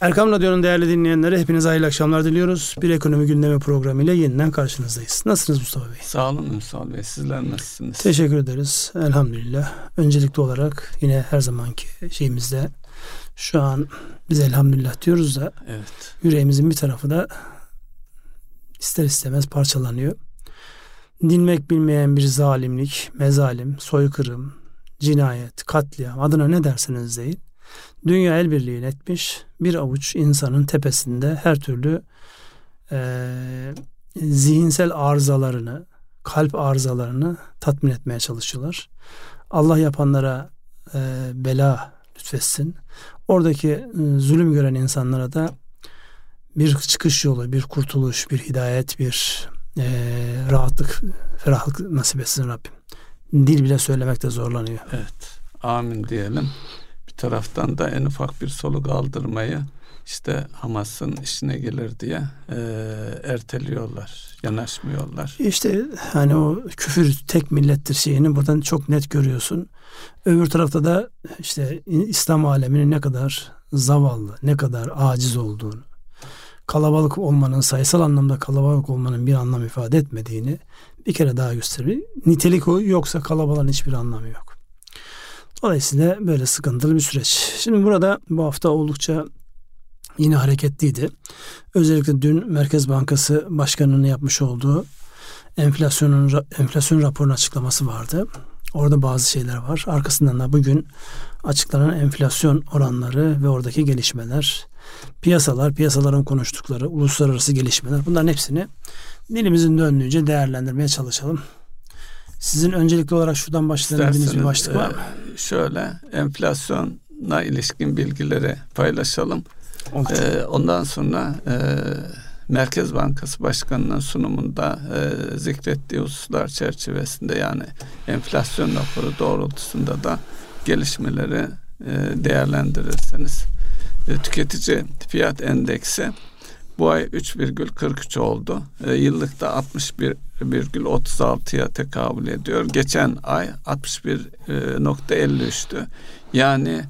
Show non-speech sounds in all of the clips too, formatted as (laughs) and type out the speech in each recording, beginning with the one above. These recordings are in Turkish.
Erkam Radyo'nun değerli dinleyenleri hepinize hayırlı akşamlar diliyoruz. Bir ekonomi gündemi programıyla yeniden karşınızdayız. Nasılsınız Mustafa Bey? Sağ olun Mustafa Bey. Sizler nasılsınız? Teşekkür ederiz. Elhamdülillah. Öncelikli olarak yine her zamanki şeyimizde şu an biz elhamdülillah diyoruz da evet. yüreğimizin bir tarafı da ister istemez parçalanıyor. Dinmek bilmeyen bir zalimlik, mezalim, soykırım, cinayet, katliam adına ne derseniz deyin dünya el birliğiyle etmiş bir avuç insanın tepesinde her türlü e, zihinsel arızalarını, kalp arızalarını tatmin etmeye çalışıyorlar. Allah yapanlara e, bela lütfetsin. Oradaki e, zulüm gören insanlara da bir çıkış yolu, bir kurtuluş, bir hidayet, bir e, rahatlık, ferahlık nasip etsin Rabbim. Dil bile söylemekte zorlanıyor. Evet. Amin diyelim taraftan da en ufak bir soluk aldırmayı işte Hamas'ın işine gelir diye e, erteliyorlar, yanaşmıyorlar. İşte hani o küfür tek millettir şeyini buradan çok net görüyorsun. Öbür tarafta da işte İslam aleminin ne kadar zavallı, ne kadar aciz olduğunu, kalabalık olmanın, sayısal anlamda kalabalık olmanın bir anlam ifade etmediğini bir kere daha gösteriyor. Nitelik o yoksa kalabalığın hiçbir anlamı yok. Dolayısıyla böyle sıkıntılı bir süreç. Şimdi burada bu hafta oldukça yine hareketliydi. Özellikle dün Merkez Bankası Başkanı'nın yapmış olduğu enflasyonun enflasyon raporunun açıklaması vardı. Orada bazı şeyler var. Arkasından da bugün açıklanan enflasyon oranları ve oradaki gelişmeler, piyasalar, piyasaların konuştukları, uluslararası gelişmeler bunların hepsini dilimizin döndüğünce değerlendirmeye çalışalım. Sizin öncelikli olarak şuradan başladığınız bir başlık var mı? E, şöyle enflasyona ilişkin bilgileri paylaşalım. E, ondan sonra e, Merkez Bankası Başkanı'nın sunumunda e, zikrettiği hususlar çerçevesinde yani enflasyon raporu doğrultusunda da gelişmeleri e, değerlendirirseniz e, tüketici fiyat endeksi bu ay 3,43 oldu. E, yıllıkta 61,36'ya tekabül ediyor. Geçen ay 61.53'tü. Yani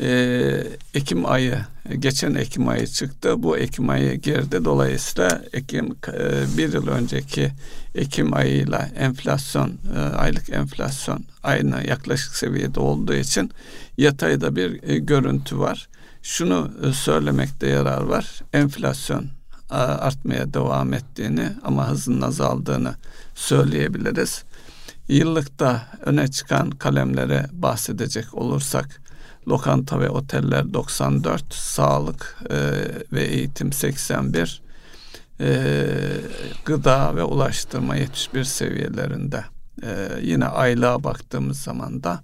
e, Ekim ayı, geçen Ekim ayı çıktı. Bu Ekim ayı girdi. Dolayısıyla Ekim e, bir yıl önceki Ekim ayıyla enflasyon, e, aylık enflasyon aynı yaklaşık seviyede olduğu için yatayda bir e, görüntü var şunu e, söylemekte yarar var. Enflasyon artmaya devam ettiğini ama hızın azaldığını söyleyebiliriz. Yıllıkta öne çıkan kalemlere bahsedecek olursak lokanta ve oteller 94, sağlık e, ve eğitim 81, e, gıda ve ulaştırma 71 seviyelerinde. Ee, yine aylığa baktığımız zaman da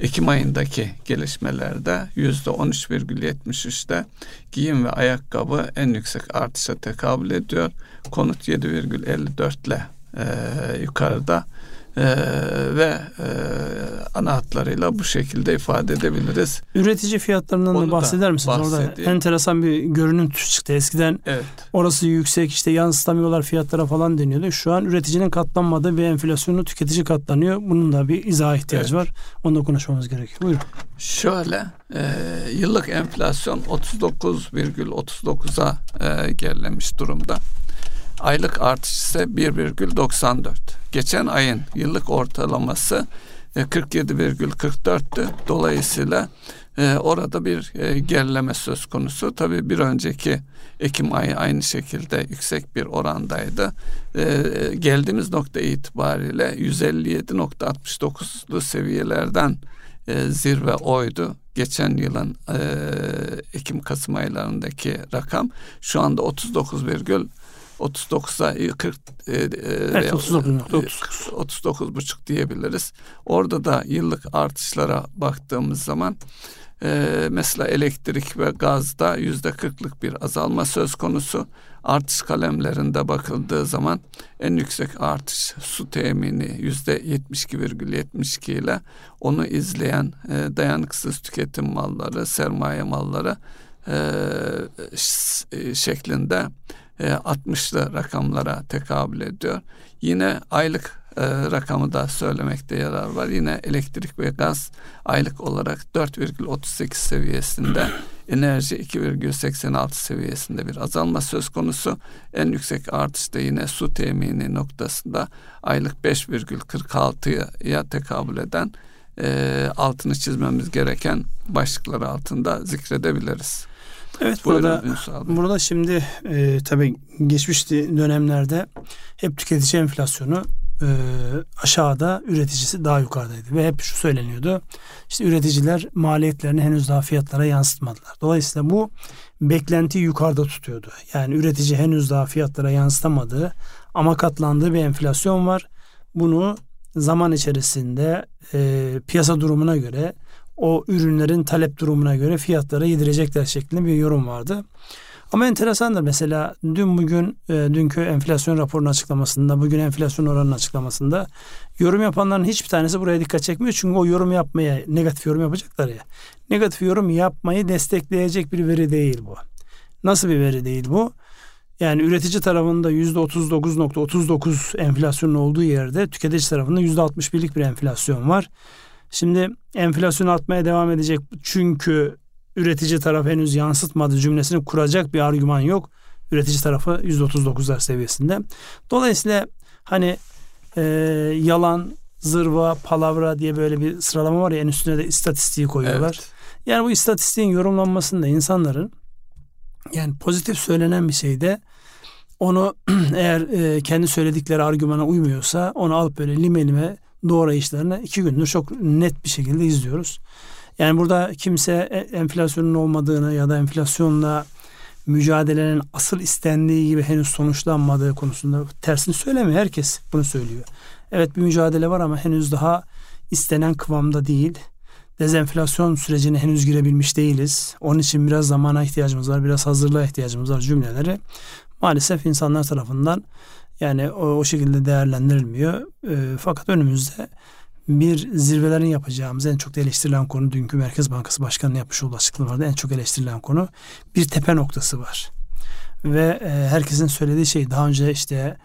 Ekim ayındaki gelişmelerde yüzde 13,73'te giyim ve ayakkabı en yüksek artışa tekabül ediyor. Konut 7,54 ile e, yukarıda e, ve e, ana hatlarıyla bu şekilde ifade edebiliriz. Üretici fiyatlarından Onu da bahseder misiniz? Orada enteresan bir görünüm çıktı. Eskiden evet. orası yüksek işte yansıtamıyorlar fiyatlara falan deniyordu. Şu an üreticinin katlanmadığı bir enflasyonu tüketici katlanıyor. Bunun da bir izah ihtiyacı evet. var. Onu da konuşmamız gerekiyor. Buyurun. Şöyle e, yıllık enflasyon 39,39'a e, gerilemiş durumda. Aylık artış ise 1,94. Geçen ayın yıllık ortalaması 47,44'tü. E, Dolayısıyla e, orada bir e, gerileme söz konusu. Tabii bir önceki Ekim ayı aynı şekilde yüksek bir orandaydı. E, geldiğimiz nokta itibariyle 157.69'lu seviyelerden zirve oydu. Geçen yılın Ekim-Kasım aylarındaki rakam şu anda 39, 39'a 40 e, e, evet, 39, 39 buçuk diyebiliriz. Orada da yıllık artışlara baktığımız zaman e, mesela elektrik ve gazda yüzde kırklık bir azalma söz konusu. Artış kalemlerinde bakıldığı zaman en yüksek artış su temini yüzde 72,72 ile onu izleyen e, dayanıksız tüketim malları, sermaye malları e şeklinde e, 60'lı rakamlara tekabül ediyor. Yine aylık e, rakamı da söylemekte yarar var. Yine elektrik ve gaz aylık olarak 4,38 seviyesinde (clears throat) enerji 2,86 seviyesinde bir azalma söz konusu. En yüksek artış da yine su temini noktasında aylık 5,46'ya tekabül eden e, altını çizmemiz gereken başlıklar altında zikredebiliriz. Evet Buyurun burada burada şimdi e, tabii geçmiş dönemlerde hep tüketici enflasyonu e, aşağıda üreticisi daha yukarıdaydı ve hep şu söyleniyordu. İşte üreticiler maliyetlerini henüz daha fiyatlara yansıtmadılar. Dolayısıyla bu beklentiyi yukarıda tutuyordu. Yani üretici henüz daha fiyatlara yansıtamadığı ama katlandığı bir enflasyon var. Bunu zaman içerisinde e, piyasa durumuna göre o ürünlerin talep durumuna göre fiyatlara yedirecekler şeklinde bir yorum vardı. Ama enteresandır mesela dün bugün e, dünkü enflasyon raporunun açıklamasında bugün enflasyon oranının açıklamasında yorum yapanların hiçbir tanesi buraya dikkat çekmiyor. Çünkü o yorum yapmaya negatif yorum yapacaklar ya. Negatif yorum yapmayı destekleyecek bir veri değil bu. Nasıl bir veri değil bu? Yani üretici tarafında %39.39 enflasyonun olduğu yerde tüketici tarafında %61'lik bir enflasyon var. Şimdi enflasyon artmaya devam edecek çünkü üretici taraf henüz yansıtmadı cümlesini kuracak bir argüman yok. Üretici tarafı %39'lar seviyesinde. Dolayısıyla hani e, yalan, zırva, palavra diye böyle bir sıralama var ya en üstüne de istatistiği koyuyorlar. Evet. Yani bu istatistiğin yorumlanmasında insanların yani pozitif söylenen bir şeyde onu (clears throat) eğer e, kendi söyledikleri argümana uymuyorsa onu alıp böyle lime lime doğrayışlarını iki gündür çok net bir şekilde izliyoruz. Yani burada kimse e, enflasyonun olmadığını ya da enflasyonla mücadelenin asıl istendiği gibi henüz sonuçlanmadığı konusunda tersini söylemiyor. Herkes bunu söylüyor. Evet bir mücadele var ama henüz daha istenen kıvamda değil. Dezenflasyon sürecine henüz girebilmiş değiliz. Onun için biraz zamana ihtiyacımız var, biraz hazırlığa ihtiyacımız var cümleleri. Maalesef insanlar tarafından yani o, o şekilde değerlendirilmiyor. E, fakat önümüzde bir zirvelerin yapacağımız en çok eleştirilen konu dünkü Merkez Bankası Başkanı'nın yapmış olduğu açıklamalarda en çok eleştirilen konu bir tepe noktası var. Ve e, herkesin söylediği şey daha önce işte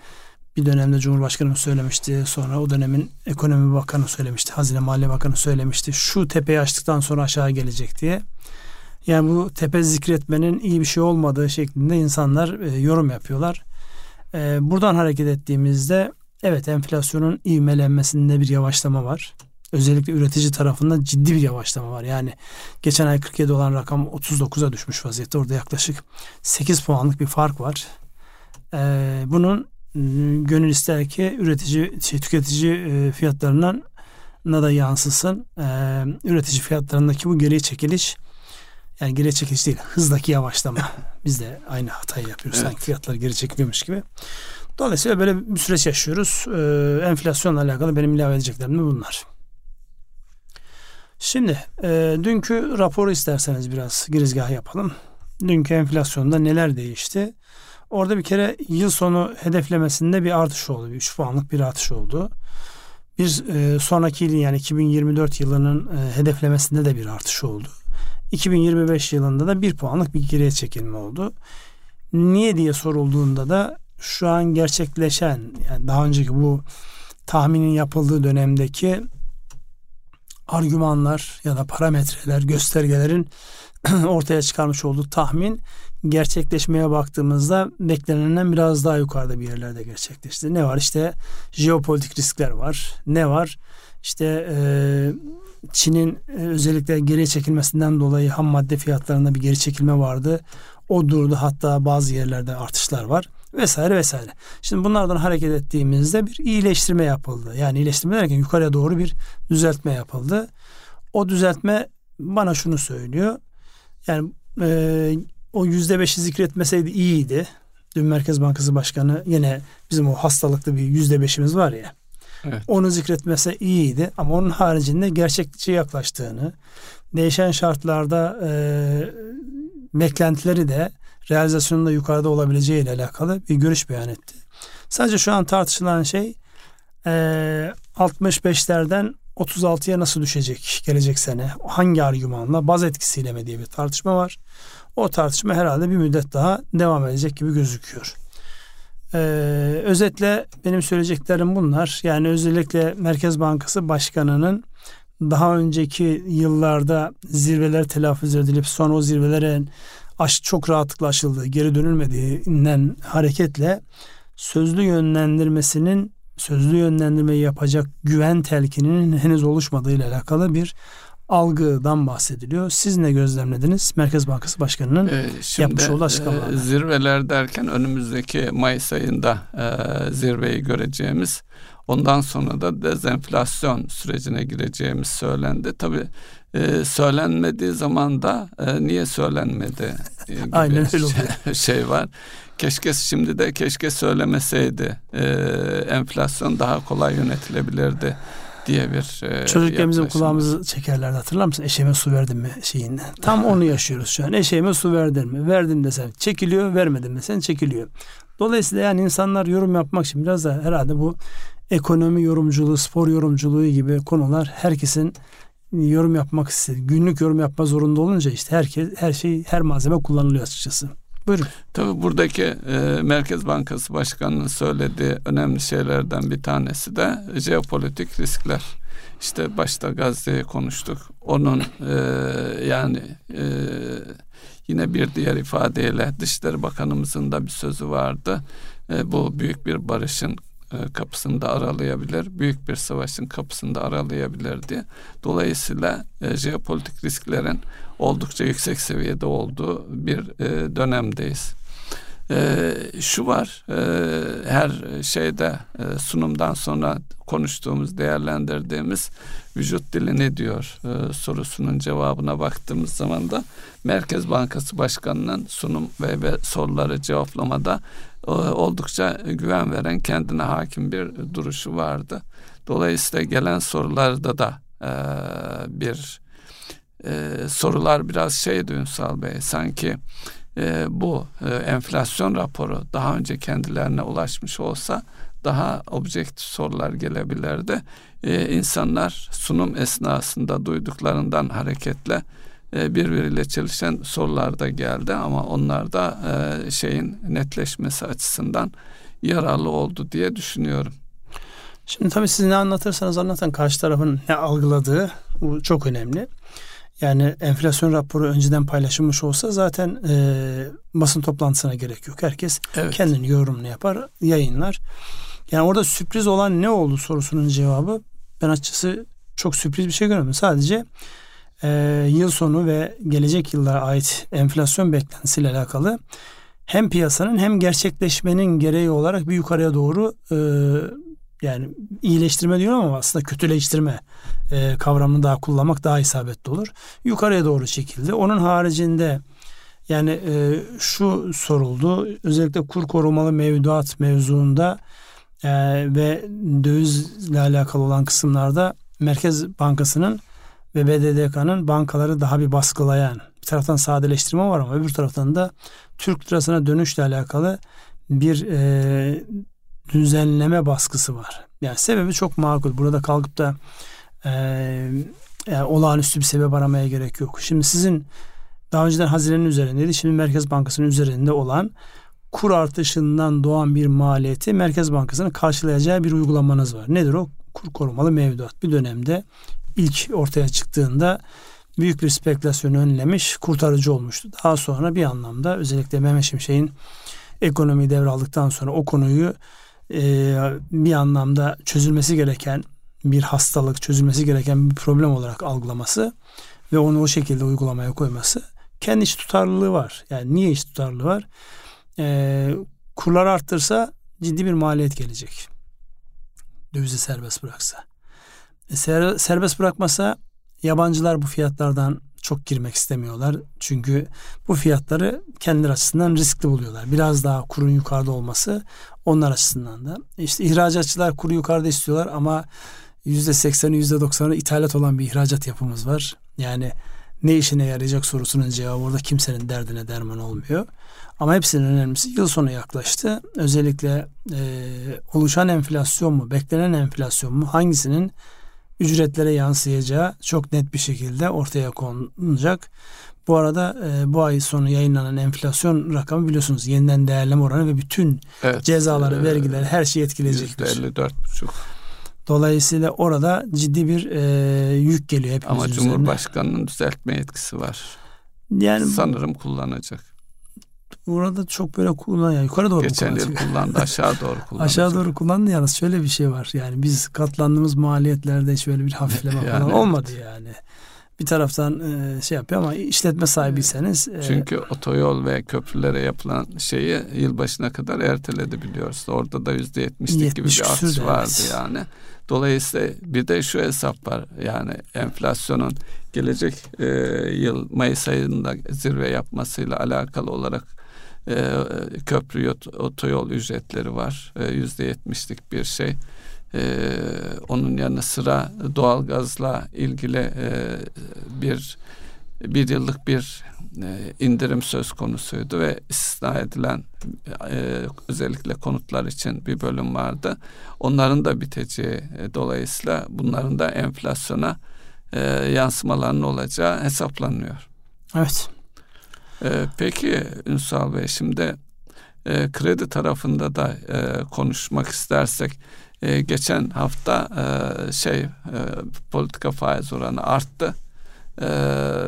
bir dönemde Cumhurbaşkanı söylemişti. Sonra o dönemin ekonomi bakanı söylemişti. Hazine Maliye Bakanı söylemişti. Şu tepeyi açtıktan sonra aşağı gelecek diye. Yani bu tepe zikretmenin iyi bir şey olmadığı şeklinde insanlar e, yorum yapıyorlar. E, buradan hareket ettiğimizde Evet enflasyonun ivmelenmesinde bir yavaşlama var. Özellikle üretici tarafında ciddi bir yavaşlama var. Yani geçen ay 47 olan rakam 39'a düşmüş vaziyette. Orada yaklaşık 8 puanlık bir fark var. Ee, bunun ıı, gönül ister ki üretici şey, tüketici e, fiyatlarından na da yansısın. Ee, üretici fiyatlarındaki bu geri çekiliş yani geri çekiliş değil hızdaki yavaşlama. (laughs) Biz de aynı hatayı yapıyoruz. Evet. Sanki fiyatlar geri çekiliyormuş gibi. Dolayısıyla böyle bir süreç yaşıyoruz. Ee, enflasyonla alakalı benim ilave edeceklerim de bunlar. Şimdi e, dünkü raporu isterseniz biraz girizgah yapalım. Dünkü enflasyonda neler değişti? Orada bir kere yıl sonu hedeflemesinde bir artış oldu. Bir 3 puanlık bir artış oldu. Bir e, sonraki yıl yani 2024 yılının e, hedeflemesinde de bir artış oldu. 2025 yılında da bir puanlık bir geriye çekilme oldu. Niye diye sorulduğunda da şu an gerçekleşen yani daha önceki bu tahminin yapıldığı dönemdeki argümanlar ya da parametreler, göstergelerin (clears throat) ortaya çıkarmış olduğu tahmin gerçekleşmeye baktığımızda beklenenden biraz daha yukarıda bir yerlerde gerçekleşti. Ne var? İşte jeopolitik riskler var. Ne var? İşte e, Çin'in e, özellikle geri çekilmesinden dolayı ham madde fiyatlarında bir geri çekilme vardı. O durdu hatta bazı yerlerde artışlar var vesaire vesaire. Şimdi bunlardan hareket ettiğimizde bir iyileştirme yapıldı. Yani iyileştirme derken yukarıya doğru bir düzeltme yapıldı. O düzeltme bana şunu söylüyor. Yani e, o yüzde beşi zikretmeseydi iyiydi. Dün Merkez Bankası Başkanı yine bizim o hastalıklı bir yüzde beşimiz var ya. Evet. Onu zikretmese iyiydi ama onun haricinde gerçekçi yaklaştığını, değişen şartlarda e, beklentileri de realizasyonun da yukarıda olabileceği ile alakalı bir görüş beyan etti. Sadece şu an tartışılan şey e, 65'lerden 36'ya nasıl düşecek gelecek sene? Hangi argümanla? Baz etkisiyle mi diye bir tartışma var. O tartışma herhalde bir müddet daha devam edecek gibi gözüküyor. Ee, özetle benim söyleyeceklerim bunlar. Yani özellikle Merkez Bankası Başkanı'nın daha önceki yıllarda zirveler telaffuz edilip sonra o zirvelerin aş, çok rahatlıkla aşıldığı, geri dönülmediğinden hareketle sözlü yönlendirmesinin sözlü yönlendirmeyi yapacak güven telkininin henüz oluşmadığı ile alakalı bir algıdan bahsediliyor. Siz ne gözlemlediniz? Merkez Bankası Başkanı'nın ee, şimdi, yapmış olduğu açıklamalarda. E, zirveler derken önümüzdeki Mayıs ayında e, zirveyi göreceğimiz ondan sonra da dezenflasyon sürecine gireceğimiz söylendi. Tabii e, söylenmediği zaman da e, niye söylenmedi e, (laughs) gibi Aynen öyle şey, (laughs) şey var. Keşke şimdi de keşke söylemeseydi. E, enflasyon daha kolay yönetilebilirdi diye bir e, Çocuklarımızın kulağımızı çekerlerdi hatırlar mısın? Eşeğime su verdin mi şeyinden. Tam onu yaşıyoruz şu an. Eşeğime su verdin mi? Verdin desen çekiliyor, vermedin mi sen çekiliyor. Dolayısıyla yani insanlar yorum yapmak için biraz da herhalde bu ekonomi yorumculuğu, spor yorumculuğu gibi konular herkesin yorum yapmak istedi. Günlük yorum yapma zorunda olunca işte herkes her şey her malzeme kullanılıyor açıkçası. Buyurun. Tabii buradaki e, Merkez Bankası Başkanı'nın söylediği önemli şeylerden bir tanesi de jeopolitik riskler. İşte başta Gazze'yi konuştuk. Onun e, yani e, yine bir diğer ifadeyle Dışişleri Bakanımızın da bir sözü vardı. E, bu büyük bir barışın e, kapısını da aralayabilir. Büyük bir savaşın kapısını da aralayabilir diye. Dolayısıyla e, jeopolitik risklerin oldukça yüksek seviyede olduğu bir e, dönemdeyiz. Şu var, her şeyde sunumdan sonra konuştuğumuz, değerlendirdiğimiz vücut dili ne diyor sorusunun cevabına baktığımız zaman da Merkez Bankası Başkanı'nın sunum ve, soruları cevaplamada oldukça güven veren, kendine hakim bir duruşu vardı. Dolayısıyla gelen sorularda da e, bir e, sorular biraz şeydi Ünsal Bey sanki e, bu e, enflasyon raporu daha önce kendilerine ulaşmış olsa daha objektif sorular gelebilirdi. E, insanlar sunum esnasında duyduklarından hareketle birbiriyle çelişen sorular da geldi ama onlar da e, şeyin netleşmesi açısından yararlı oldu diye düşünüyorum. Şimdi tabii siz ne anlatırsanız anlatan karşı tarafın ne algıladığı bu çok önemli. Yani enflasyon raporu önceden paylaşılmış olsa zaten e, basın toplantısına gerek yok. Herkes evet. kendini yorumunu yapar, yayınlar. Yani orada sürpriz olan ne oldu sorusunun cevabı ben açıkçası çok sürpriz bir şey görmedim. Sadece e, yıl sonu ve gelecek yıllara ait enflasyon beklentisiyle alakalı hem piyasanın hem gerçekleşmenin gereği olarak bir yukarıya doğru e, yani iyileştirme diyorum ama aslında kötüleştirme e, kavramını daha kullanmak daha isabetli olur. Yukarıya doğru çekildi. Onun haricinde yani e, şu soruldu. Özellikle kur korumalı mevduat mevzuunda e, ve dövizle alakalı olan kısımlarda Merkez Bankası'nın ve BDDK'nın bankaları daha bir baskılayan bir taraftan sadeleştirme var ama öbür taraftan da Türk lirasına dönüşle alakalı bir e, düzenleme baskısı var. Yani sebebi çok makul. Burada kalkıp da e, yani olağanüstü bir sebep aramaya gerek yok. Şimdi sizin daha önceden hazinenin üzerindeydi. Şimdi Merkez Bankası'nın üzerinde olan kur artışından doğan bir maliyeti Merkez Bankası'nın karşılayacağı bir uygulamanız var. Nedir o? Kur korumalı mevduat. Bir dönemde ilk ortaya çıktığında büyük bir spekülasyonu önlemiş, kurtarıcı olmuştu. Daha sonra bir anlamda özellikle Mehmet Şimşek'in ekonomiyi devraldıktan sonra o konuyu e, bir anlamda çözülmesi gereken bir hastalık, çözülmesi gereken bir problem olarak algılaması ve onu o şekilde uygulamaya koyması kendi iş tutarlılığı var. Yani niye iş tutarlılığı var? E, kurlar arttırsa ciddi bir maliyet gelecek. Dövizi serbest bıraksa. Ser, serbest bırakmasa yabancılar bu fiyatlardan çok girmek istemiyorlar. Çünkü bu fiyatları kendileri açısından riskli buluyorlar. Biraz daha kurun yukarıda olması onlar açısından da. İşte ihracatçılar kuru yukarıda istiyorlar ama %80'i %90'ı ithalat olan bir ihracat yapımız var. Yani ne işine yarayacak sorusunun cevabı orada kimsenin derdine derman olmuyor. Ama hepsinin önemlisi yıl sonu yaklaştı. Özellikle e, oluşan enflasyon mu, beklenen enflasyon mu hangisinin ücretlere yansıyacağı çok net bir şekilde ortaya konulacak. Bu arada e, bu ay sonu yayınlanan enflasyon rakamı biliyorsunuz yeniden değerleme oranı ve bütün evet, cezaları, e, vergileri her şeyi etkileyecek. %54,5. Dolayısıyla orada ciddi bir e, yük geliyor hepimiz Ama üzerine. Cumhurbaşkanının düzeltme yetkisi var. Yani Sanırım kullanacak. Burada çok böyle kullanıyor. Yukarı doğru Geçen yıl kullanıyor. kullandı aşağı doğru (laughs) kullanacak. Aşağı doğru kullandı yalnız şöyle bir şey var. Yani biz katlandığımız maliyetlerde hiç böyle bir hafifleme (laughs) Yani falan evet. olmadı yani. Bir taraftan e, şey yapıyor ama işletme sahibiyseniz e, Çünkü otoyol ve köprülere yapılan şeyi yılbaşına kadar erteledi biliyoruz. Orada da yüzde yetmişlik gibi 70 bir artış vardı evet. yani. Dolayısıyla bir de şu hesap var. Yani enflasyonun gelecek e, yıl Mayıs ayında zirve yapmasıyla alakalı olarak e, köprü otoyol ücretleri var. E, Yüzde yetmişlik bir şey. E, onun yanı sıra doğalgazla ilgili e, bir bir yıllık bir e, indirim söz konusuydu ve istisna edilen e, özellikle konutlar için bir bölüm vardı. Onların da biteceği e, dolayısıyla bunların da enflasyona e, yansımalarının olacağı hesaplanıyor. evet. E, peki Ünsal Bey şimdi e, kredi tarafında da e, konuşmak istersek e, geçen hafta e, şey e, politika faiz oranı arttı. Ee,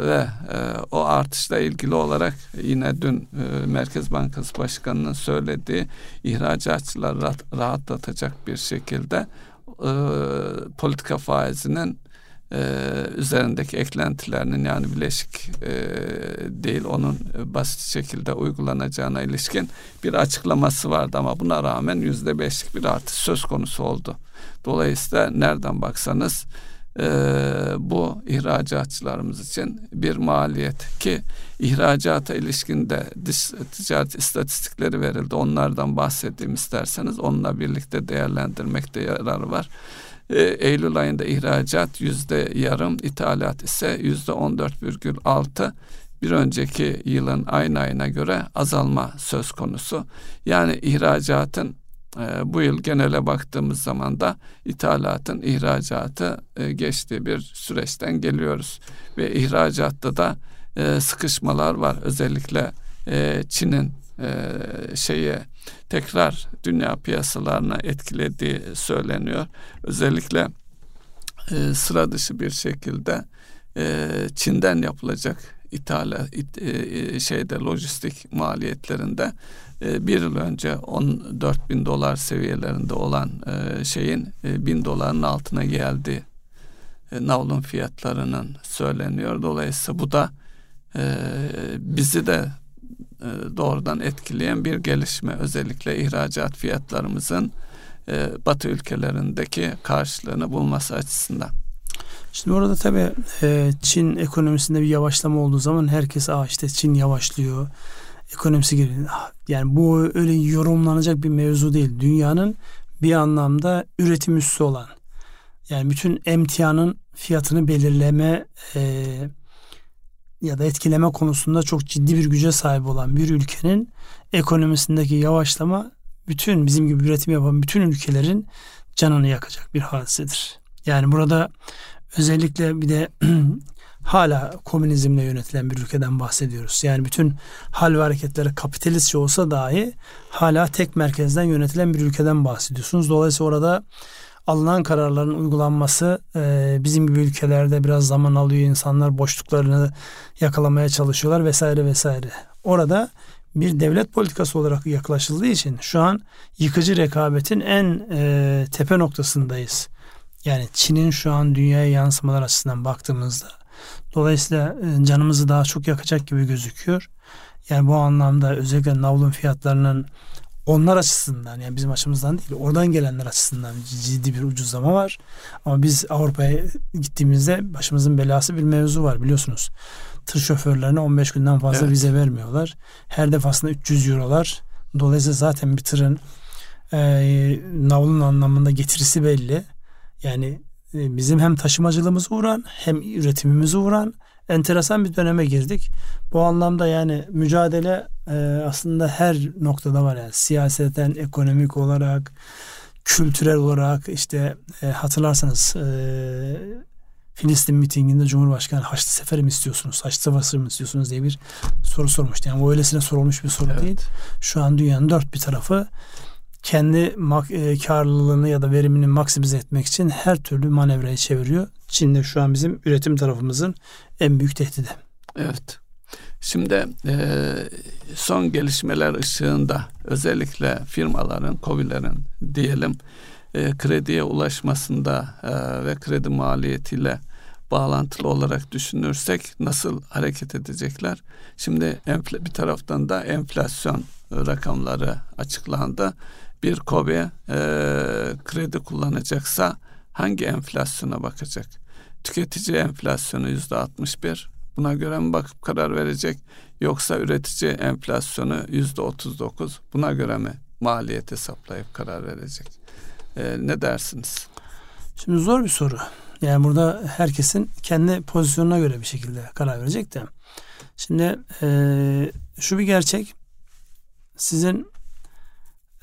ve e, o artışla ilgili olarak yine dün e, Merkez Bankası Başkanı'nın söylediği ihracatçıları rahat, rahatlatacak bir şekilde e, politika faizinin e, üzerindeki eklentilerinin yani bileşik e, değil onun basit şekilde uygulanacağına ilişkin bir açıklaması vardı ama buna rağmen yüzde beşlik bir artış söz konusu oldu. Dolayısıyla nereden baksanız e, bu ihracatçılarımız için bir maliyet ki ihracata ilişkinde dış ticaret istatistikleri verildi. Onlardan bahsedeyim isterseniz onunla birlikte değerlendirmekte yararı var. E, Eylül ayında ihracat yüzde yarım, ithalat ise yüzde on dört virgül altı. Bir önceki yılın aynı ayına göre azalma söz konusu. Yani ihracatın e, bu yıl genele baktığımız zaman da ithalatın ihracatı e, geçtiği bir süreçten geliyoruz. Ve ihracatta da sıkışmalar var. Özellikle Çin'in şeye tekrar dünya piyasalarına etkilediği söyleniyor. Özellikle e, sıra dışı bir şekilde e, Çin'den yapılacak ithala it, e, şeyde lojistik maliyetlerinde e, bir yıl önce 14 bin dolar seviyelerinde olan e, şeyin e, bin doların altına geldi e, navlun fiyatlarının söyleniyor. Dolayısıyla bu da e, bizi de e, doğrudan etkileyen bir gelişme. Özellikle ihracat fiyatlarımızın e, Batı ülkelerindeki karşılığını bulması açısından. Şimdi orada tabii e, Çin ekonomisinde bir yavaşlama olduğu zaman herkes Aa işte Çin yavaşlıyor. Ekonomisi geliyor. Yani bu öyle yorumlanacak bir mevzu değil. Dünyanın bir anlamda üretim üssü olan yani bütün emtianın fiyatını belirleme e, ya da etkileme konusunda çok ciddi bir güce sahip olan bir ülkenin ekonomisindeki yavaşlama bütün bizim gibi üretim yapan bütün ülkelerin canını yakacak bir hadisedir. Yani burada özellikle bir de (clears throat) hala komünizmle yönetilen bir ülkeden bahsediyoruz. Yani bütün hal ve hareketleri kapitalistçe olsa dahi hala tek merkezden yönetilen bir ülkeden bahsediyorsunuz. Dolayısıyla orada alınan kararların uygulanması e, bizim gibi ülkelerde biraz zaman alıyor. İnsanlar boşluklarını yakalamaya çalışıyorlar vesaire vesaire. Orada bir devlet politikası olarak yaklaşıldığı için şu an yıkıcı rekabetin en e, tepe noktasındayız. Yani Çin'in şu an dünyaya yansımalar açısından baktığımızda dolayısıyla e, canımızı daha çok yakacak gibi gözüküyor. Yani bu anlamda özellikle navlun fiyatlarının onlar açısından yani bizim açımızdan değil oradan gelenler açısından ciddi bir ucuzlama var. Ama biz Avrupa'ya gittiğimizde başımızın belası bir mevzu var biliyorsunuz. Tır şoförlerine 15 günden fazla Evet. vize vermiyorlar. Her defasında 300 eurolar. Dolayısıyla zaten bir tırın e, navlun anlamında getirisi belli. Yani e, bizim hem taşımacılığımızı vuran hem üretimimizi vuran enteresan bir döneme girdik. Bu anlamda yani mücadele e, aslında her noktada var yani siyaseten, ekonomik olarak, kültürel olarak işte e, hatırlarsanız e, Filistin mitinginde Cumhurbaşkanı Haçlı Seferi mi istiyorsunuz, Haçlı Seferi mi istiyorsunuz diye bir soru sormuştu. Yani o öylesine sorulmuş bir soru Evet. değil. Şu an dünyanın dört bir tarafı kendi e, karlılığını ya da verimini maksimize etmek için her türlü manevrayı çeviriyor. Çin de şu an bizim üretim tarafımızın en büyük tehdidi. Evet. Şimdi e, son gelişmeler ışığında özellikle firmaların, COBİ'lerin diyelim e, krediye ulaşmasında e, ve kredi maliyetiyle bağlantılı olarak düşünürsek nasıl hareket edecekler? Şimdi bir taraftan da enflasyon rakamları açıklandı. Bir KOBİ e, kredi kullanacaksa hangi enflasyona bakacak? Tüketici enflasyonu yüzde 61. Buna göre mi bakıp karar verecek? Yoksa üretici enflasyonu yüzde 39. Buna göre mi maliyet hesaplayıp karar verecek? E, ne dersiniz? Şimdi zor bir soru. Yani burada herkesin kendi pozisyonuna göre bir şekilde karar verecek de. Şimdi e, şu bir gerçek. Sizin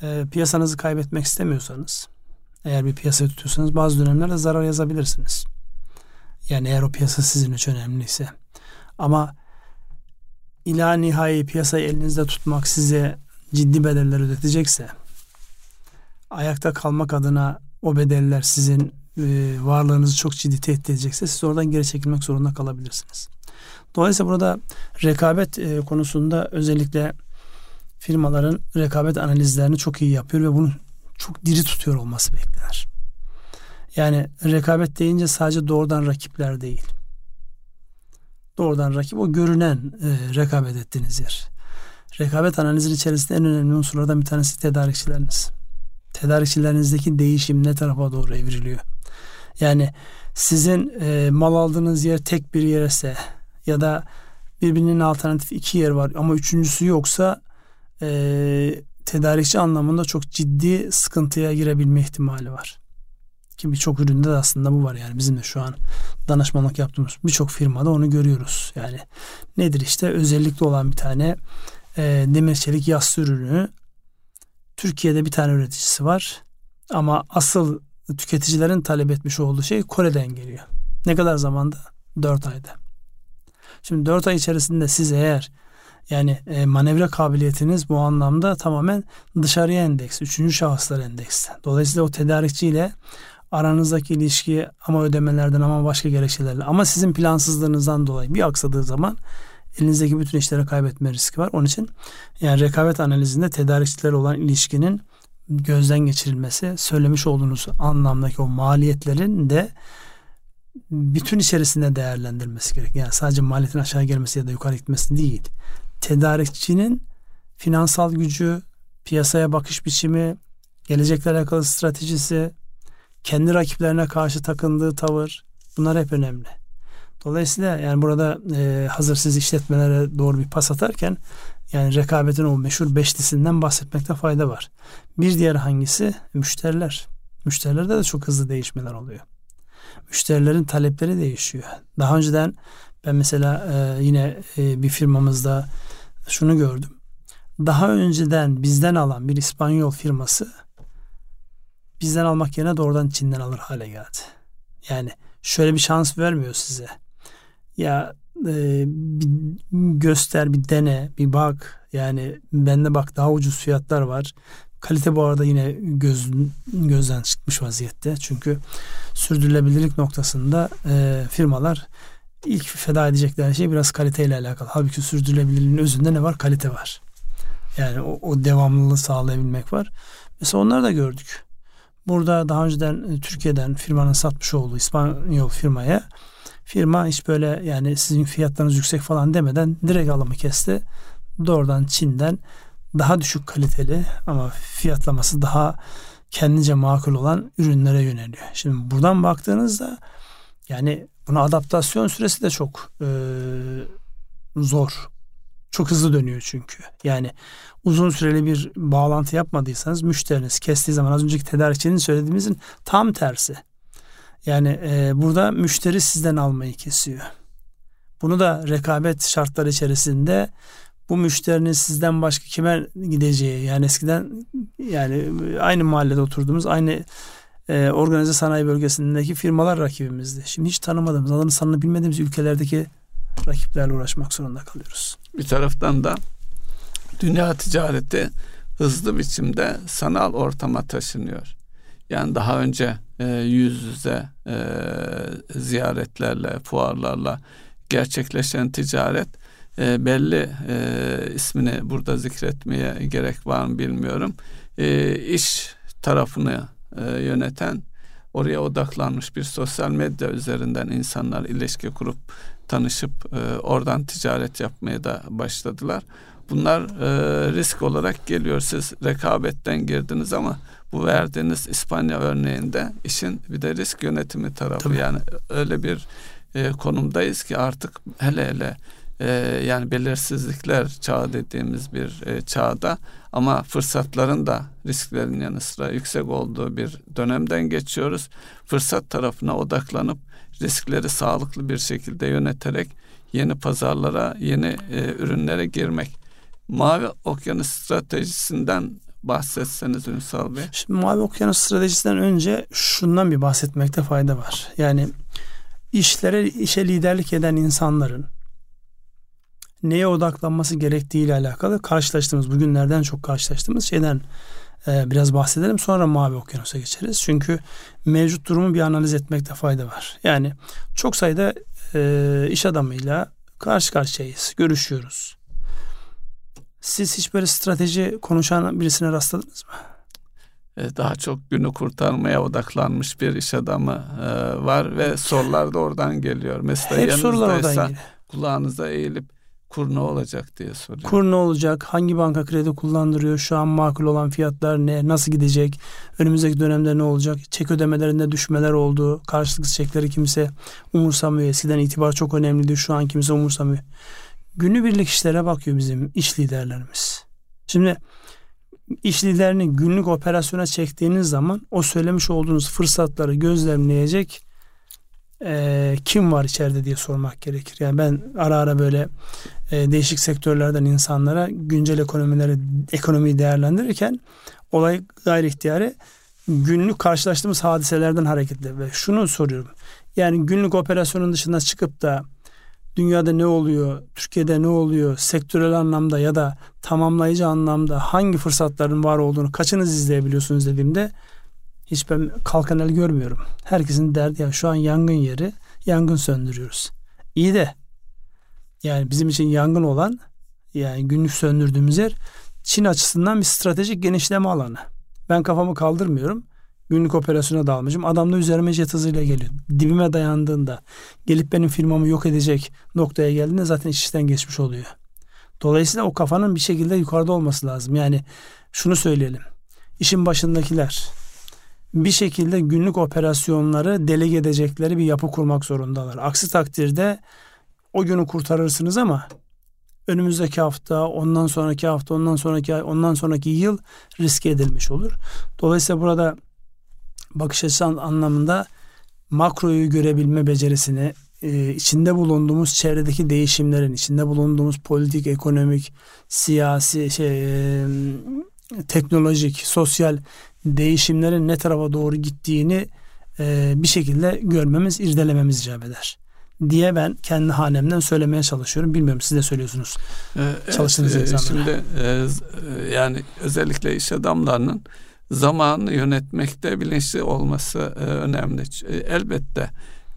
e, piyasanızı kaybetmek istemiyorsanız eğer bir piyasa tutuyorsanız bazı dönemlerde zarar yazabilirsiniz. Yani eğer o piyasa sizin için önemliyse. Ama ila nihai piyasayı elinizde tutmak size ciddi bedeller ödetecekse ayakta kalmak adına o bedeller sizin e, varlığınızı çok ciddi tehdit edecekse siz oradan geri çekilmek zorunda kalabilirsiniz. Dolayısıyla burada rekabet e, konusunda özellikle firmaların rekabet analizlerini çok iyi yapıyor ve bunu çok diri tutuyor olması beklenir. Yani rekabet deyince sadece doğrudan rakipler değil. Doğrudan rakip o görünen e, rekabet ettiğiniz yer. Rekabet analizinin içerisinde en önemli unsurlardan bir tanesi tedarikçileriniz. Tedarikçilerinizdeki değişim ne tarafa doğru evriliyor? Yani sizin e, mal aldığınız yer tek bir yerse ya da birbirinin alternatif iki yer var ama üçüncüsü yoksa e, tedarikçi anlamında çok ciddi sıkıntıya girebilme ihtimali var. Ki birçok üründe de aslında bu var yani bizim de şu an danışmanlık yaptığımız birçok firmada onu görüyoruz. Yani nedir işte özellikle olan bir tane e, demir çelik yassı ürünü Türkiye'de bir tane üreticisi var ama asıl tüketicilerin talep etmiş olduğu şey Kore'den geliyor. Ne kadar zamanda? 4 ayda. Şimdi 4 ay içerisinde siz eğer yani e, manevra kabiliyetiniz bu anlamda tamamen dışarıya endeks, üçüncü şahıslar endeks. Dolayısıyla o tedarikçiyle aranızdaki ilişki ama ödemelerden ama başka gerekçelerle ama sizin plansızlığınızdan dolayı bir aksadığı zaman elinizdeki bütün işleri kaybetme riski var. Onun için yani rekabet analizinde tedarikçiler olan ilişkinin gözden geçirilmesi, söylemiş olduğunuz anlamdaki o maliyetlerin de bütün içerisinde değerlendirilmesi gerek. Yani sadece maliyetin aşağı gelmesi ya da yukarı gitmesi değil. Tedarikçinin finansal gücü, piyasaya bakış biçimi, gelecekle alakalı stratejisi, kendi rakiplerine karşı takındığı tavır bunlar hep önemli. Dolayısıyla yani burada e, hazır siz işletmelere doğru bir pas atarken yani rekabetin o meşhur beşlisinden bahsetmekte fayda var. Bir diğer hangisi? Müşteriler. Müşterilerde de çok hızlı değişmeler oluyor. Müşterilerin talepleri değişiyor. Daha önceden ben mesela e, yine e, bir firmamızda şunu gördüm. Daha önceden bizden alan bir İspanyol firması bizden almak yerine doğrudan Çin'den alır hale geldi. Yani şöyle bir şans vermiyor size. Ya e, bir göster, bir dene, bir bak. Yani bende bak daha ucuz fiyatlar var. Kalite bu arada yine göz, gözden çıkmış vaziyette. Çünkü sürdürülebilirlik noktasında e, firmalar ilk feda edecekleri şey biraz kaliteyle alakalı. Halbuki sürdürülebilirliğin özünde ne var? Kalite var. Yani o, o devamlılığı sağlayabilmek var. Mesela onları da gördük. Burada daha önceden e, Türkiye'den firmanın satmış olduğu İspanyol firmaya firma hiç böyle yani sizin fiyatlarınız yüksek falan demeden direkt alımı kesti. Doğrudan Çin'den daha düşük kaliteli ama fiyatlaması daha kendince makul olan ürünlere yöneliyor. Şimdi buradan baktığınızda yani buna adaptasyon süresi de çok e, zor. Çok hızlı dönüyor çünkü. Yani uzun süreli bir bağlantı yapmadıysanız müşteriniz kestiği zaman az önceki tedarikçinin söylediğimizin tam tersi. Yani e, burada müşteri sizden almayı kesiyor. Bunu da rekabet şartları içerisinde bu müşterinin sizden başka kime gideceği yani eskiden yani aynı mahallede oturduğumuz aynı e, organize sanayi bölgesindeki firmalar rakibimizdi. Şimdi hiç tanımadığımız, adını sanını bilmediğimiz ülkelerdeki rakiplerle uğraşmak zorunda kalıyoruz. Bir taraftan da dünya ticareti hızlı biçimde sanal ortama taşınıyor. Yani daha önce e, yüz yüze e, ziyaretlerle, fuarlarla gerçekleşen ticaret e, belli e, ismini burada zikretmeye gerek var mı bilmiyorum. E, iş tarafını e, yöneten oraya odaklanmış bir sosyal medya üzerinden insanlar ilişki kurup tanışıp e, oradan ticaret yapmaya da başladılar. Bunlar e, risk olarak geliyor. Siz rekabetten girdiniz ama bu verdiğiniz İspanya örneğinde işin bir de risk yönetimi tarafı Tabii. yani öyle bir e, konumdayız ki artık hele hele e, yani belirsizlikler çağı dediğimiz bir e, çağda ama fırsatların da risklerin yanı sıra yüksek olduğu bir dönemden geçiyoruz. Fırsat tarafına odaklanıp riskleri sağlıklı bir şekilde yöneterek yeni pazarlara, yeni e, ürünlere girmek. Mavi Okyanus stratejisinden bahsetseniz Ünsal Bey. Şimdi Mavi Okyanus stratejisinden önce şundan bir bahsetmekte fayda var. Yani işlere, işe liderlik eden insanların neye odaklanması gerektiği ile alakalı karşılaştığımız, bugünlerden çok karşılaştığımız şeyden e, biraz bahsedelim. Sonra Mavi Okyanus'a geçeriz. Çünkü mevcut durumu bir analiz etmekte fayda var. Yani çok sayıda e, iş adamıyla karşı karşıyayız, görüşüyoruz. Siz hiç böyle strateji konuşan birisine rastladınız mı? E, daha çok günü kurtarmaya odaklanmış bir iş adamı e, var ve sorular da oradan geliyor. Mesela Hep sorular oradan geliyor. Kulağınıza eğilip kur ne olacak diye soruyor. Kur ne olacak? Hangi banka kredi kullandırıyor? Şu an makul olan fiyatlar ne? Nasıl gidecek? Önümüzdeki dönemde ne olacak? Çek ödemelerinde düşmeler oldu. Karşılıklı çekleri kimse umursamıyor. Eskiden itibar çok önemliydi. Şu an kimse umursamıyor. Günübirlik işlere bakıyor bizim iş liderlerimiz. Şimdi iş liderini günlük operasyona çektiğiniz zaman o söylemiş olduğunuz fırsatları gözlemleyecek e, kim var içeride diye sormak gerekir. Yani ben ara ara böyle e, değişik sektörlerden insanlara güncel ekonomileri ekonomiyi değerlendirirken olay gayri ihtiyari günlük karşılaştığımız hadiselerden hareketle ve şunu soruyorum. Yani günlük operasyonun dışında çıkıp da dünyada ne oluyor, Türkiye'de ne oluyor, sektörel anlamda ya da tamamlayıcı anlamda hangi fırsatların var olduğunu kaçınız izleyebiliyorsunuz dediğimde hiç ben kalkan el görmüyorum. Herkesin derdi ya şu an yangın yeri, yangın söndürüyoruz. İyi de yani bizim için yangın olan yani günlük söndürdüğümüz yer Çin açısından bir stratejik genişleme alanı. Ben kafamı kaldırmıyorum. Günlük operasyona dalmışım. Adam da üzerime jet hızıyla geliyor. Dibime dayandığında gelip benim firmamı yok edecek noktaya geldiğinde zaten iş işten geçmiş oluyor. Dolayısıyla o kafanın bir şekilde yukarıda olması lazım. Yani şunu söyleyelim. İşin başındakiler bir şekilde günlük operasyonları delege edecekleri bir yapı kurmak zorundalar. Aksi takdirde o günü kurtarırsınız ama önümüzdeki hafta, ondan sonraki hafta, ondan sonraki ay, ondan sonraki yıl riske edilmiş olur. Dolayısıyla burada bakış açısı anlamında makroyu görebilme becerisini, e, içinde bulunduğumuz çevredeki değişimlerin, içinde bulunduğumuz politik, ekonomik, siyasi, şey, e, teknolojik, sosyal değişimlerin ne tarafa doğru gittiğini e, bir şekilde görmemiz, irdelememiz icap eder diye ben kendi hanemden söylemeye çalışıyorum. Bilmiyorum siz de söylüyorsunuz. Ee, Çalıştığınız evet, insanlara. Şimdi e, yani özellikle iş adamlarının zamanı yönetmekte bilinçli olması e, önemli. E, elbette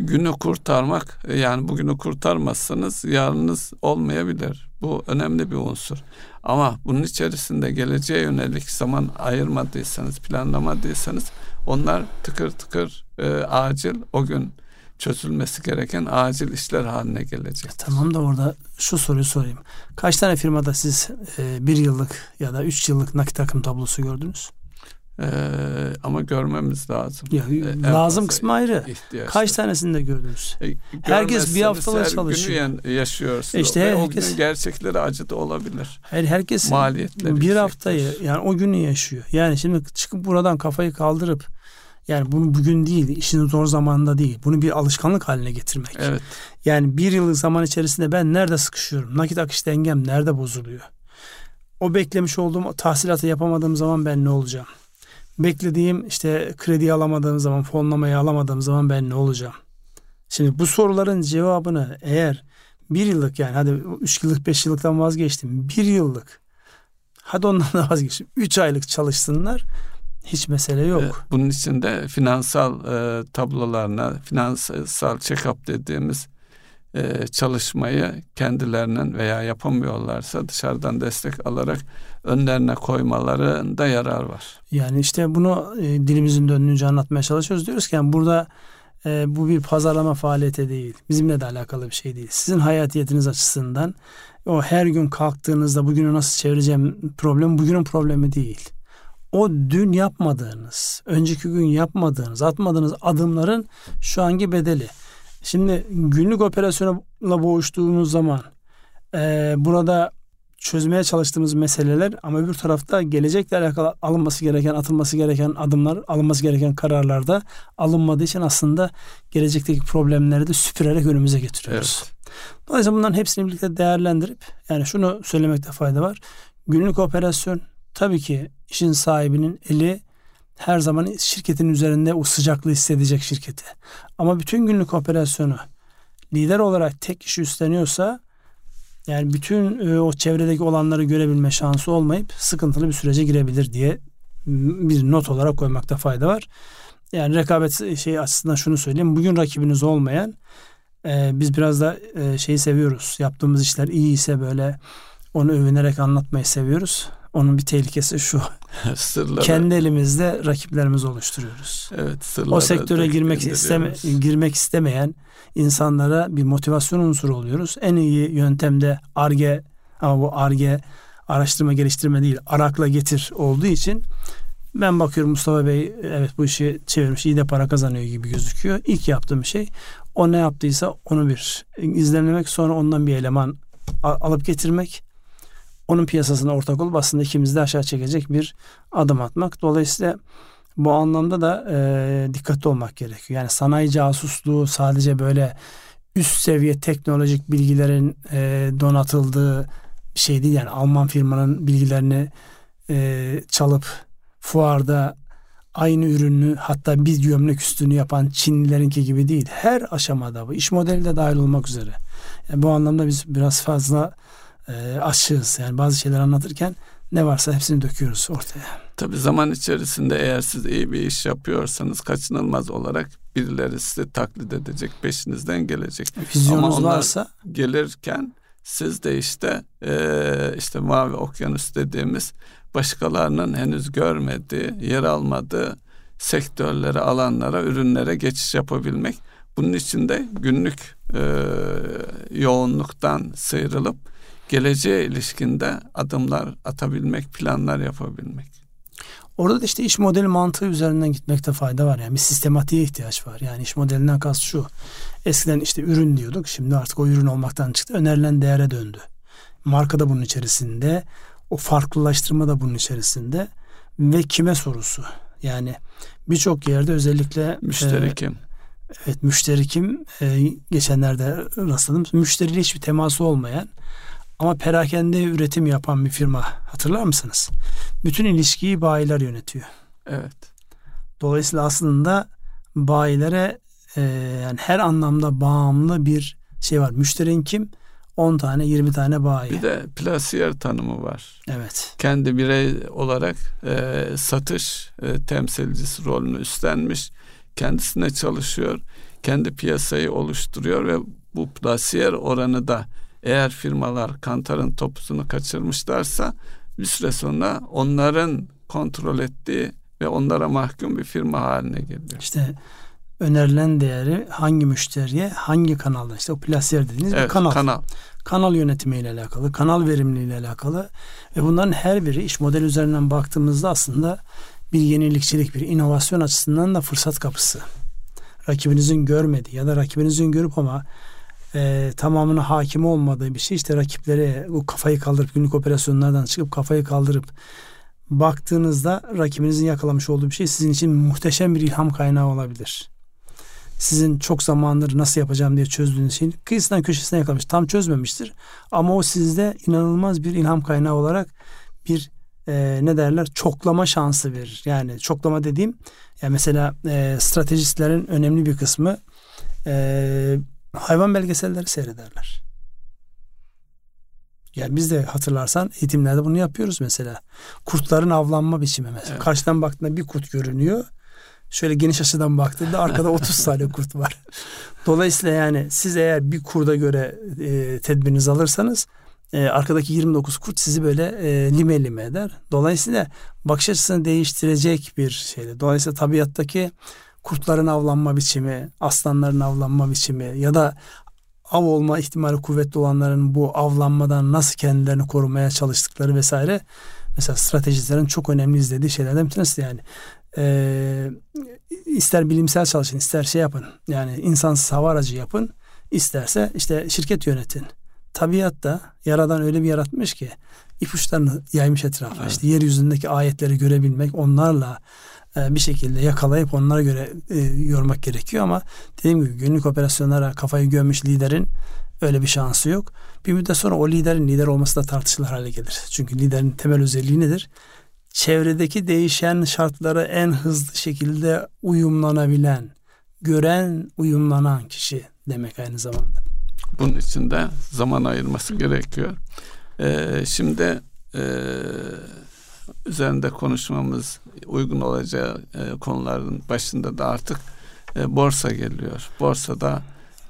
günü kurtarmak e, yani bugünü kurtarmazsanız yarınız olmayabilir. Bu önemli bir unsur. Ama bunun içerisinde geleceğe yönelik zaman ayırmadıysanız, planlamadıysanız onlar tıkır tıkır e, acil o gün çözülmesi gereken acil işler haline gelecek. Tamam da orada şu soruyu sorayım. Kaç tane firmada siz e, bir yıllık ya da üç yıllık nakit akım tablosu gördünüz? Ee, ama görmemiz lazım. Ya, ee, lazım kısmı ayrı. Kaç tanesini de gördünüz? E, herkes bir haftalık çalışıyor. Günü yaşıyorsun. E işte Ve herkes, o günün gerçekleri acı da olabilir. Her, herkes Maliyetleri bir haftayı yani o günü yaşıyor. Yani şimdi çıkıp buradan kafayı kaldırıp yani bunu bugün değil, işin zor zamanda değil. Bunu bir alışkanlık haline getirmek. Evet. Yani bir yıllık zaman içerisinde ben nerede sıkışıyorum? Nakit akış dengem nerede bozuluyor? O beklemiş olduğum tahsilatı yapamadığım zaman ben ne olacağım? Beklediğim işte kredi alamadığım zaman, fonlamayı alamadığım zaman ben ne olacağım? Şimdi bu soruların cevabını eğer bir yıllık yani hadi üç yıllık beş yıllıktan vazgeçtim bir yıllık Hadi ondan da vazgeçin. 3 aylık çalışsınlar. Hiç mesele yok. Bunun için de finansal e, tablolarına, finansal check-up dediğimiz e, çalışmayı kendilerinin veya yapamıyorlarsa dışarıdan destek alarak önlerine koymalarında yarar var. Yani işte bunu e, dilimizin döndüğünce anlatmaya çalışıyoruz. Diyoruz ki yani burada e, bu bir pazarlama faaliyeti değil. Bizimle de alakalı bir şey değil. Sizin hayatiyetiniz açısından o her gün kalktığınızda bugünü nasıl çevireceğim problem bugünün problemi değil. O dün yapmadığınız, önceki gün yapmadığınız, atmadığınız adımların şu anki bedeli. Şimdi günlük operasyonla boğuştuğumuz zaman e, burada çözmeye çalıştığımız meseleler ama öbür tarafta gelecekle alakalı alınması gereken, atılması gereken adımlar, alınması gereken kararlarda alınmadığı için aslında gelecekteki problemleri de süpürerek önümüze getiriyoruz. Evet. Dolayısıyla bunların hepsini birlikte değerlendirip yani şunu söylemekte fayda var. Günlük operasyon tabii ki işin sahibinin eli her zaman şirketin üzerinde o sıcaklığı hissedecek şirketi. Ama bütün günlük operasyonu lider olarak tek kişi üstleniyorsa yani bütün e, o çevredeki olanları görebilme şansı olmayıp sıkıntılı bir sürece girebilir diye bir not olarak koymakta fayda var. Yani rekabet şey açısından şunu söyleyeyim. Bugün rakibiniz olmayan e, biz biraz da e, şeyi seviyoruz. Yaptığımız işler iyi ise böyle onu övünerek anlatmayı seviyoruz. Onun bir tehlikesi şu. (laughs) Sırları. Kendi elimizde rakiplerimizi oluşturuyoruz. Evet, o sektöre girmek isteme girmek istemeyen insanlara bir motivasyon unsuru oluyoruz. En iyi yöntemde arge ama bu arge araştırma geliştirme değil, arakla getir olduğu için ben bakıyorum Mustafa Bey evet bu işi çevirmiş iyi de para kazanıyor gibi gözüküyor. İlk yaptığım şey o ne yaptıysa onu bir izlemlemek sonra ondan bir eleman alıp getirmek onun piyasasına ortak olup aslında ikimiz de aşağı çekecek bir adım atmak. Dolayısıyla bu anlamda da e, dikkatli olmak gerekiyor. Yani sanayi casusluğu sadece böyle üst seviye teknolojik bilgilerin e, donatıldığı şey değil. Yani Alman firmanın bilgilerini e, çalıp fuarda aynı ürünü hatta bir gömlek üstünü yapan Çinlilerinki gibi değil. Her aşamada bu iş modeli de dahil olmak üzere. Yani bu anlamda biz biraz fazla e, açığız. Yani bazı şeyler anlatırken ne varsa hepsini döküyoruz ortaya. Tabi zaman içerisinde eğer siz iyi bir iş yapıyorsanız kaçınılmaz olarak birileri sizi taklit edecek, peşinizden gelecek. Vizyonunuz Ama varsa gelirken siz de işte e, işte mavi okyanus dediğimiz başkalarının henüz görmediği, yer almadığı sektörlere, alanlara, ürünlere geçiş yapabilmek. Bunun için de günlük e, yoğunluktan sıyrılıp geleceğe ilişkinde adımlar atabilmek, planlar yapabilmek. Orada da işte iş modeli mantığı üzerinden gitmekte fayda var. Yani bir sistematiğe ihtiyaç var. Yani iş modelinden kast şu. Eskiden işte ürün diyorduk. Şimdi artık o ürün olmaktan çıktı. Önerilen değere döndü. Marka da bunun içerisinde. O farklılaştırma da bunun içerisinde. Ve kime sorusu. Yani birçok yerde özellikle müşteri e, kim? Evet müşteri kim? E, geçenlerde rastladım. Müşteriyle hiçbir teması olmayan ama perakende üretim yapan bir firma hatırlar mısınız? Bütün ilişkiyi bayiler yönetiyor. Evet. Dolayısıyla aslında bayilere e, yani her anlamda bağımlı bir şey var. Müşterin kim? 10 tane 20 tane bayi. Bir de plasiyer tanımı var. Evet. Kendi birey olarak e, satış e, temsilcisi rolünü üstlenmiş. Kendisine çalışıyor. Kendi piyasayı oluşturuyor ve bu plasiyer oranı da eğer firmalar kantarın topusunu kaçırmışlarsa bir süre sonra onların kontrol ettiği ve onlara mahkum bir firma haline geliyor. İşte önerilen değeri hangi müşteriye hangi kanalda işte o plasiyer dediğiniz evet, bir kanal. kanal. Kanal yönetimiyle alakalı, kanal verimliliğiyle alakalı ve bunların her biri iş modeli üzerinden baktığımızda aslında bir yenilikçilik, bir inovasyon açısından da fırsat kapısı. Rakibinizin görmediği ya da rakibinizin görüp ama e, tamamına hakim olmadığı bir şey işte rakiplere o kafayı kaldırıp günlük operasyonlardan çıkıp kafayı kaldırıp baktığınızda rakibinizin yakalamış olduğu bir şey sizin için muhteşem bir ilham kaynağı olabilir. Sizin çok zamandır nasıl yapacağım diye çözdüğünüz şeyin kıyısından köşesine yakalamış. Tam çözmemiştir. Ama o sizde inanılmaz bir ilham kaynağı olarak bir e, ne derler çoklama şansı verir. Yani çoklama dediğim yani mesela e, stratejistlerin önemli bir kısmı e, hayvan belgeselleri seyrederler. Yani biz de hatırlarsan eğitimlerde bunu yapıyoruz mesela. Kurtların avlanma biçimi mesela. Evet. Karşıdan baktığında bir kurt görünüyor. Şöyle geniş açıdan baktığında arkada (laughs) 30 tane kurt var. Dolayısıyla yani siz eğer bir kurda göre e, tedbirinizi alırsanız e, arkadaki 29 kurt sizi böyle e, lime lime eder. Dolayısıyla bakış açısını değiştirecek bir şeydi. Dolayısıyla tabiattaki kurtların avlanma biçimi, aslanların avlanma biçimi ya da av olma ihtimali kuvvetli olanların bu avlanmadan nasıl kendilerini korumaya çalıştıkları vesaire mesela stratejilerin çok önemli izlediği şeylerden bir tanesi yani. Ee, ister bilimsel çalışın ister şey yapın yani insansız hava aracı yapın isterse işte şirket yönetin. Tabiatta yaradan öyle bir yaratmış ki ipuçlarını yaymış etrafa. Evet. İşte yeryüzündeki ayetleri görebilmek onlarla e, bir şekilde yakalayıp onlara göre e, yormak gerekiyor ama dediğim gibi günlük operasyonlara kafayı gömmüş liderin öyle bir şansı yok. Bir müddet sonra o liderin lider olması da tartışılır hale gelir. Çünkü liderin temel özelliği nedir? Çevredeki değişen şartlara en hızlı şekilde uyumlanabilen, gören, uyumlanan kişi demek aynı zamanda. Bunun için de zaman ayırması gerekiyor. Ee, şimdi e, üzerinde konuşmamız uygun olacağı e, konuların başında da artık e, borsa geliyor. Borsada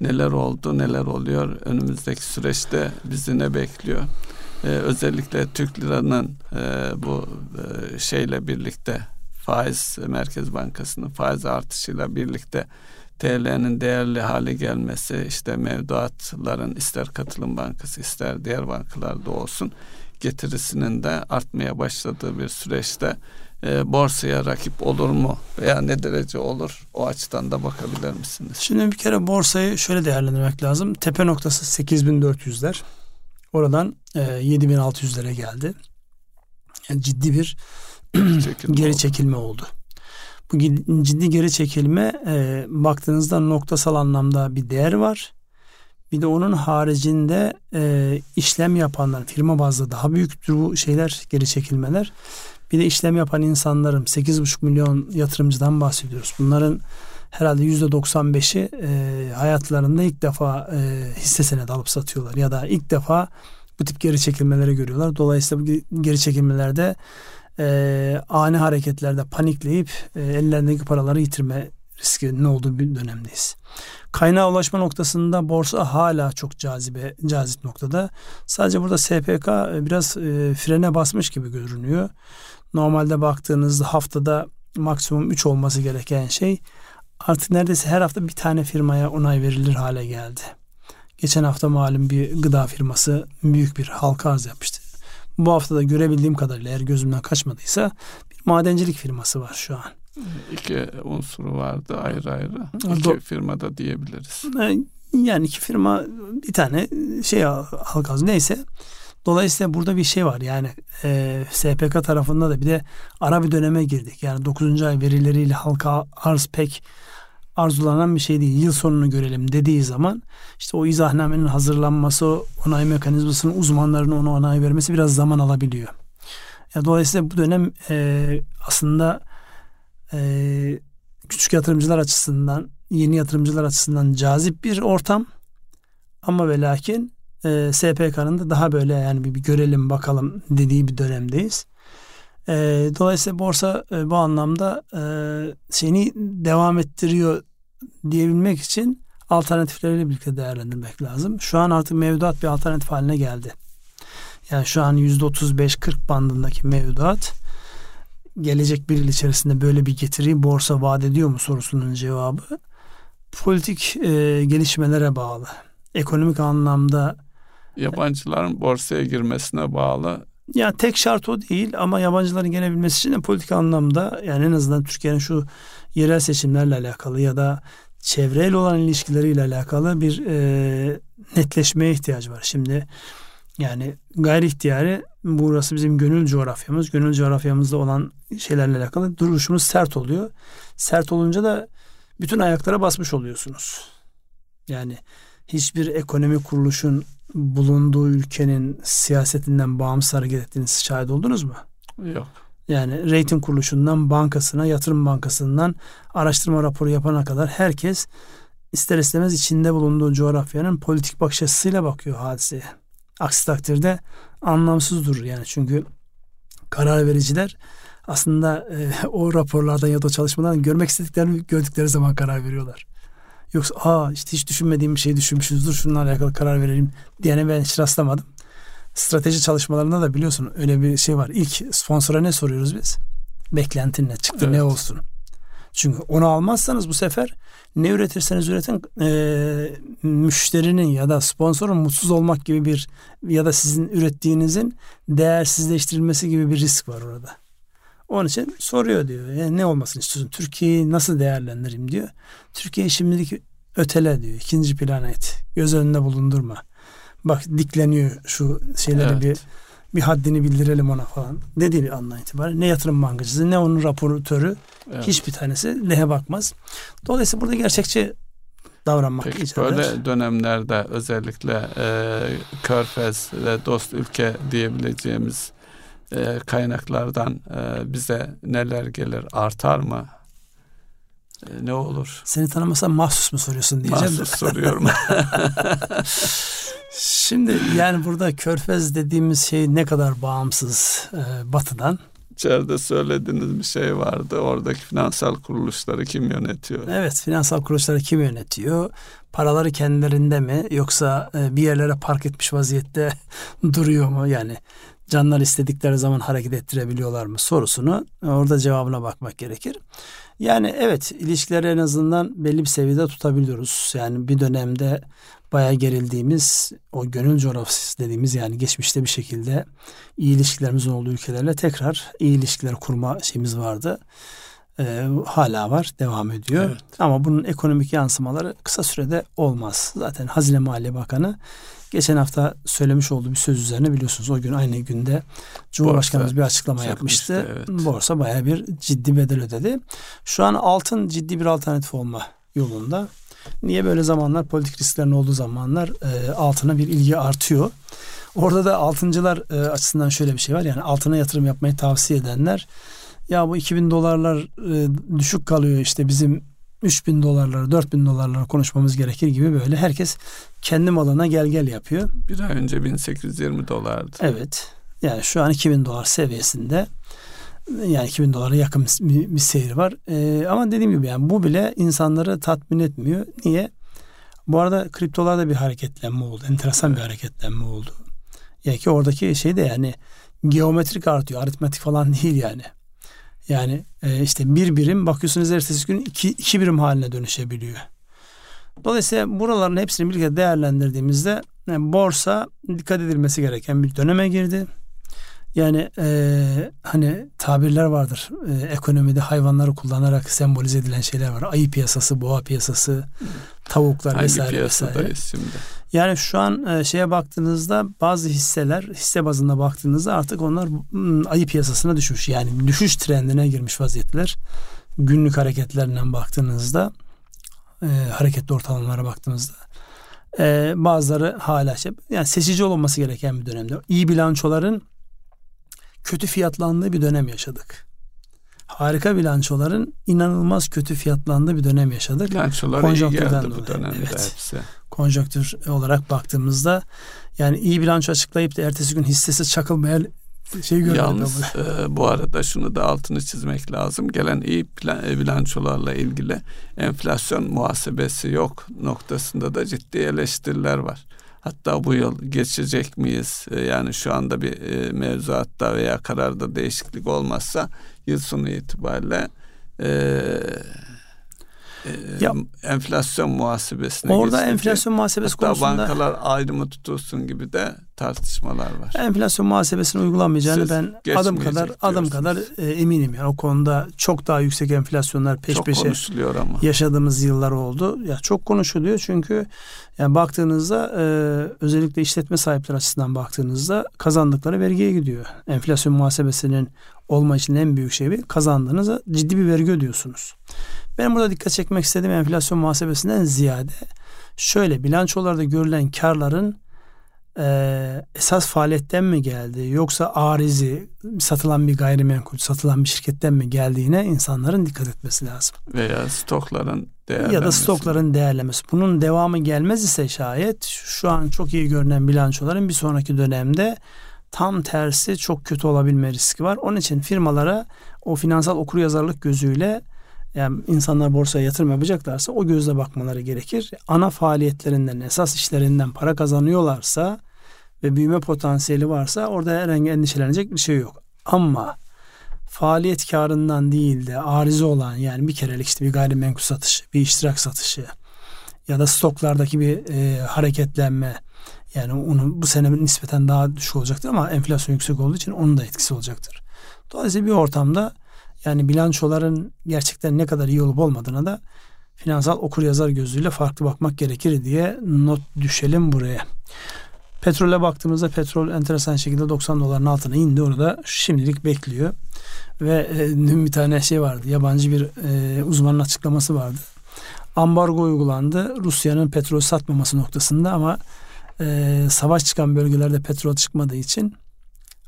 neler oldu, neler oluyor, önümüzdeki süreçte bizi ne bekliyor? E, özellikle Türk liranın e, bu e, şeyle birlikte faiz Merkez Bankası'nın faiz artışıyla birlikte TL'nin değerli hale gelmesi işte mevduatların ister katılım bankası ister diğer bankalarda olsun getirisinin de artmaya başladığı bir süreçte e, borsaya rakip olur mu veya ne derece olur o açıdan da bakabilir misiniz? Şimdi bir kere borsayı şöyle değerlendirmek lazım. Tepe noktası 8400'ler. Oradan e, 7600'lere geldi. Yani ciddi bir (clears throat) çekilme geri oldu. çekilme oldu. Bu ciddi geri çekilme e, baktığınızda noktasal anlamda bir değer var. Bir de onun haricinde e, işlem yapanlar firma bazlı daha büyüktür bu şeyler geri çekilmeler. Bir de işlem yapan insanların 8,5 milyon yatırımcıdan bahsediyoruz. Bunların herhalde %95'i e, hayatlarında ilk defa e, hisse senedi alıp satıyorlar ya da ilk defa bu tip geri çekilmeleri görüyorlar. Dolayısıyla bu geri çekilmelerde e, ani hareketlerde panikleyip e, ellerindeki paraları yitirme riskinin olduğu bir dönemdeyiz. Kaynağa ulaşma noktasında borsa hala çok cazibe cazip noktada. Sadece burada SPK e, biraz e, frene basmış gibi görünüyor. Normalde baktığınızda haftada maksimum 3 olması gereken şey artık neredeyse her hafta bir tane firmaya onay verilir hale geldi. Geçen hafta malum bir gıda firması büyük bir halka arz yapmıştı. Bu hafta da görebildiğim kadarıyla eğer gözümden kaçmadıysa bir madencilik firması var şu an. İki unsuru vardı ayrı ayrı. İki Do- firmada diyebiliriz. Yani iki firma bir tane şey halka arz neyse. Dolayısıyla burada bir şey var yani e, SPK tarafında da bir de ara bir döneme girdik. Yani 9. ay verileriyle halka arz pek arzulanan bir şey değil. Yıl sonunu görelim dediği zaman işte o izahnamenin hazırlanması, onay mekanizmasının uzmanlarının ona onay vermesi biraz zaman alabiliyor. Ya dolayısıyla bu dönem e, aslında e, küçük yatırımcılar açısından, yeni yatırımcılar açısından cazip bir ortam. Ama ve lakin e, SPK'nın da daha böyle yani bir, bir görelim bakalım dediği bir dönemdeyiz. E, dolayısıyla borsa e, bu anlamda e, seni devam ettiriyor diyebilmek için alternatifleriyle birlikte değerlendirmek lazım. Şu an artık mevduat bir alternatif haline geldi. Yani şu an %35-40 bandındaki mevduat gelecek bir yıl içerisinde böyle bir getiriyi borsa vaat ediyor mu sorusunun cevabı politik e, gelişmelere bağlı. Ekonomik anlamda yabancıların borsaya girmesine bağlı. Ya tek şart o değil ama yabancıların gelebilmesi için de politik anlamda yani en azından Türkiye'nin şu yerel seçimlerle alakalı ya da çevreyle olan ilişkileriyle alakalı bir e, netleşmeye ihtiyacı var. Şimdi yani gayri ihtiyari burası bizim gönül coğrafyamız. Gönül coğrafyamızda olan şeylerle alakalı duruşumuz sert oluyor. Sert olunca da bütün ayaklara basmış oluyorsunuz. Yani hiçbir ekonomi kuruluşun bulunduğu ülkenin siyasetinden bağımsız hareket ettiğiniz şahit oldunuz mu? Yok. Yani reyting kuruluşundan bankasına, yatırım bankasından araştırma raporu yapana kadar herkes ister istemez içinde bulunduğu coğrafyanın politik bakış açısıyla bakıyor hadiseye. Aksi takdirde anlamsız durur yani çünkü karar vericiler aslında e, (laughs) o raporlardan ya da çalışmalardan görmek istediklerini gördükleri zaman karar veriyorlar. Yoksa aa işte hiç düşünmediğim bir şey düşünmüşüz dur şununla alakalı karar verelim diyene ben hiç rastlamadım. Strateji çalışmalarında da biliyorsun öyle bir şey var. İlk sponsora ne soruyoruz biz? Beklentin ne çıktı evet. ne olsun? Çünkü onu almazsanız bu sefer ne üretirseniz üretin e, müşterinin ya da sponsorun mutsuz olmak gibi bir ya da sizin ürettiğinizin değersizleştirilmesi gibi bir risk var orada. Onun için soruyor diyor. Yani ne olmasını istiyorsun? Türkiye'yi nasıl değerlendireyim diyor. Türkiye şimdilik ötele diyor. İkinci plana et. Göz önünde bulundurma. Bak dikleniyor şu şeyleri evet. bir bir haddini bildirelim ona falan dediği andan itibaren ne yatırım bankacısı ne onun raportörü evet. hiçbir tanesi lehe bakmaz. Dolayısıyla burada gerçekçi davranmak Peki, icap Böyle dönemlerde özellikle e, Körfez ve dost ülke diyebileceğimiz e, kaynaklardan e, bize neler gelir artar mı? E, ne olur? Seni tanımasam mahsus mu soruyorsun diyeceğim. Mahsus soruyorum. (laughs) Şimdi yani burada körfez dediğimiz şey ne kadar bağımsız e, batıdan. İçeride söylediğiniz bir şey vardı. Oradaki finansal kuruluşları kim yönetiyor? Evet finansal kuruluşları kim yönetiyor? Paraları kendilerinde mi yoksa e, bir yerlere park etmiş vaziyette (laughs) duruyor mu? Yani canlar istedikleri zaman hareket ettirebiliyorlar mı sorusunu orada cevabına bakmak gerekir. Yani evet ilişkileri en azından belli bir seviyede tutabiliyoruz. Yani bir dönemde bayağı gerildiğimiz o gönül coğrafyası dediğimiz yani geçmişte bir şekilde iyi ilişkilerimizin olduğu ülkelerle tekrar iyi ilişkiler kurma şeyimiz vardı. Ee, hala var, devam ediyor. Evet. Ama bunun ekonomik yansımaları kısa sürede olmaz. Zaten Hazine Maliye Bakanı geçen hafta söylemiş olduğu bir söz üzerine biliyorsunuz o gün aynı günde Cumhurbaşkanımız bir açıklama yapmıştı. Evet. Borsa bayağı bir ciddi bedel ödedi. Şu an altın ciddi bir alternatif olma yolunda. Niye böyle zamanlar politik risklerin olduğu zamanlar e, altına bir ilgi artıyor. Orada da altıncılar e, açısından şöyle bir şey var. Yani altına yatırım yapmayı tavsiye edenler ya bu 2000 dolarlar e, düşük kalıyor işte bizim 3000 dolarlara 4000 dolarlara konuşmamız gerekir gibi böyle herkes kendi malına gel gel yapıyor. Bir ay önce 1820 dolardı. Evet. Yani şu an 2000 dolar seviyesinde yani 2000 dolara yakın bir, bir seyir var. Ee, ama dediğim gibi yani bu bile insanları tatmin etmiyor. Niye? Bu arada kriptolarda bir hareketlenme oldu. Enteresan evet. bir hareketlenme oldu. Yani ki oradaki şey de yani geometrik artıyor. Aritmetik falan (laughs) değil yani. Yani e, işte bir birim bakıyorsunuz ertesi gün iki, iki birim haline dönüşebiliyor. Dolayısıyla buraların hepsini birlikte değerlendirdiğimizde yani borsa dikkat edilmesi gereken bir döneme girdi. Yani e, hani tabirler vardır. E, ekonomide hayvanları kullanarak sembolize edilen şeyler var. Ayı piyasası, boğa piyasası, tavuklar Hangi vesaire piyasadayız vesaire. şimdi? Yani şu an e, şeye baktığınızda bazı hisseler hisse bazında baktığınızda artık onlar m, ayı piyasasına düşmüş. Yani düşüş trendine girmiş vaziyetler. Günlük hareketlerinden baktığınızda e, hareketli ortalamalara baktığınızda e, bazıları hala şey, yani seçici olması gereken bir dönemde. İyi bilançoların kötü fiyatlandığı bir dönem yaşadık. Harika bilançoların inanılmaz kötü fiyatlandığı bir dönem yaşadık. Bilançolar iyi geldi bu dönemde evet. hepsi. Konjonktür olarak baktığımızda yani iyi bilanço açıklayıp da ertesi gün hissesi çakılmayan şey görmedim. Yalnız e, bu arada şunu da altını çizmek lazım. Gelen iyi plan, e, bilançolarla ilgili enflasyon muhasebesi yok noktasında da ciddi eleştiriler var. Hatta bu yıl geçecek miyiz? E, yani şu anda bir e, mevzuatta veya kararda değişiklik olmazsa yıl sonu itibariyle eee ya, enflasyon muhasebesine Orada geçti. enflasyon muhasebesi Hatta konusunda bankalar ayrımı tutulsun gibi de tartışmalar var. Enflasyon muhasebesini uygulanmayacağını Siz ben adım kadar adım kadar e, eminim yani o konuda çok daha yüksek enflasyonlar peş çok peşe konuşuluyor ama. yaşadığımız yıllar oldu. Ya çok konuşuluyor çünkü yani baktığınızda e, özellikle işletme sahipleri açısından baktığınızda kazandıkları vergiye gidiyor. Enflasyon muhasebesinin olma için en büyük şey kazandığınızda ciddi bir vergi ödüyorsunuz. Benim burada dikkat çekmek istediğim enflasyon muhasebesinden ziyade şöyle bilançolarda görülen karların e, esas faaliyetten mi geldi yoksa arizi satılan bir gayrimenkul satılan bir şirketten mi geldiğine insanların dikkat etmesi lazım. Veya stokların ya da stokların değerlemesi. Bunun devamı gelmez ise şayet şu an çok iyi görünen bilançoların bir sonraki dönemde tam tersi çok kötü olabilme riski var. Onun için firmalara o finansal okuryazarlık gözüyle yani insanlar borsaya yatırım yapacaklarsa o gözle bakmaları gerekir. Ana faaliyetlerinden, esas işlerinden para kazanıyorlarsa ve büyüme potansiyeli varsa orada herhangi endişelenecek bir şey yok. Ama faaliyet karından değil de arizi olan yani bir kerelik işte bir gayrimenkul satışı, bir iştirak satışı ya da stoklardaki bir e, hareketlenme yani onun bu sene nispeten daha düşük olacaktır ama enflasyon yüksek olduğu için onun da etkisi olacaktır. Dolayısıyla bir ortamda yani bilançoların gerçekten ne kadar iyi olup olmadığına da finansal okur yazar gözüyle farklı bakmak gerekir diye not düşelim buraya. Petrole baktığımızda petrol enteresan şekilde 90 doların altına indi. Orada şimdilik bekliyor. Ve e, dün bir tane şey vardı. Yabancı bir e, uzmanın açıklaması vardı. Ambargo uygulandı. Rusya'nın petrol satmaması noktasında ama e, savaş çıkan bölgelerde petrol çıkmadığı için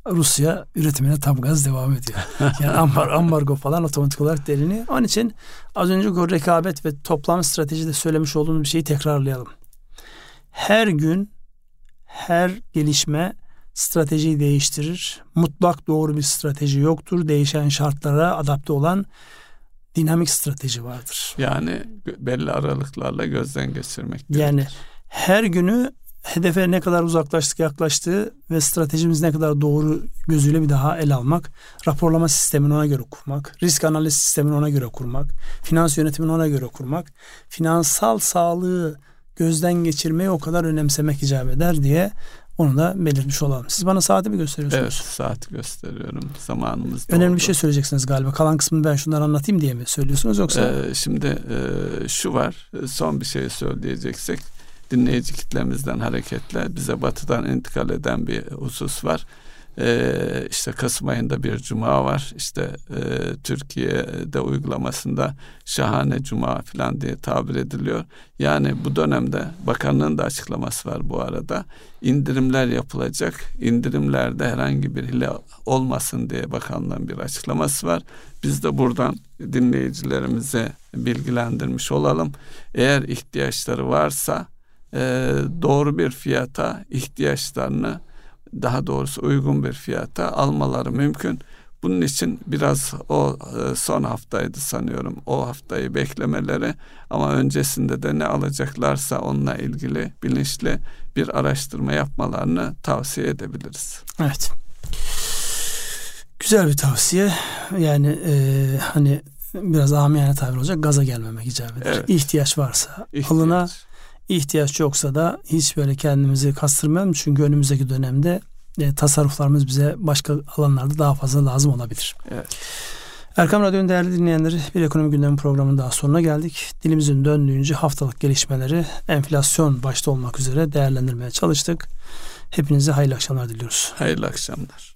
Rusya üretimine tam gaz devam ediyor. (laughs) Yani ambar, ambargo falan otomatik olarak deliniyor. Onun için az önce o rekabet ve toplam stratejide söylemiş olduğumuz bir şeyi tekrarlayalım. Her gün her gelişme stratejiyi değiştirir. Mutlak doğru bir strateji yoktur. Değişen şartlara adapte olan dinamik strateji vardır. Yani belli aralıklarla gözden geçirmek gerekir. Yani her günü hedefe ne kadar uzaklaştık yaklaştığı ve stratejimiz ne kadar doğru gözüyle bir daha el almak, raporlama sistemini ona göre kurmak, risk analiz sistemini ona göre kurmak, finans yönetimini ona göre kurmak, finansal sağlığı gözden geçirmeyi o kadar önemsemek icap eder diye onu da belirtmiş olalım. Siz bana saati mi gösteriyorsunuz? Evet saati gösteriyorum. Zamanımız Önemli bir şey söyleyeceksiniz galiba. Kalan kısmını ben şunları anlatayım diye mi söylüyorsunuz yoksa? Ee, şimdi e, şu var. Son bir şey söyleyeceksek dinleyici kitlemizden hareketle bize batıdan intikal eden bir husus var. Ee, işte Kasım ayında bir cuma var. İşte e, Türkiye'de uygulamasında şahane cuma falan diye tabir ediliyor. Yani bu dönemde bakanlığın da açıklaması var bu arada. İndirimler yapılacak. İndirimlerde herhangi bir hile olmasın diye bakanlığın bir açıklaması var. Biz de buradan dinleyicilerimize bilgilendirmiş olalım. Eğer ihtiyaçları varsa e, doğru bir fiyata ihtiyaçlarını daha doğrusu uygun bir fiyata almaları mümkün. Bunun için biraz o e, son haftaydı sanıyorum. O haftayı beklemeleri ama öncesinde de ne alacaklarsa onunla ilgili bilinçli bir araştırma yapmalarını tavsiye edebiliriz. Evet. Güzel bir tavsiye. Yani e, hani biraz amiyane tabir olacak gaza gelmemek icap eder. Evet. İhtiyaç varsa İhtiyaç. alına ihtiyaç yoksa da hiç böyle kendimizi kastırmayalım. Çünkü önümüzdeki dönemde e, tasarruflarımız bize başka alanlarda daha fazla lazım olabilir. Evet. Erkam Radyo'nun değerli dinleyenleri bir ekonomi gündemi programının daha sonuna geldik. Dilimizin döndüğünce haftalık gelişmeleri enflasyon başta olmak üzere değerlendirmeye çalıştık. Hepinize hayırlı akşamlar diliyoruz. Hayırlı akşamlar.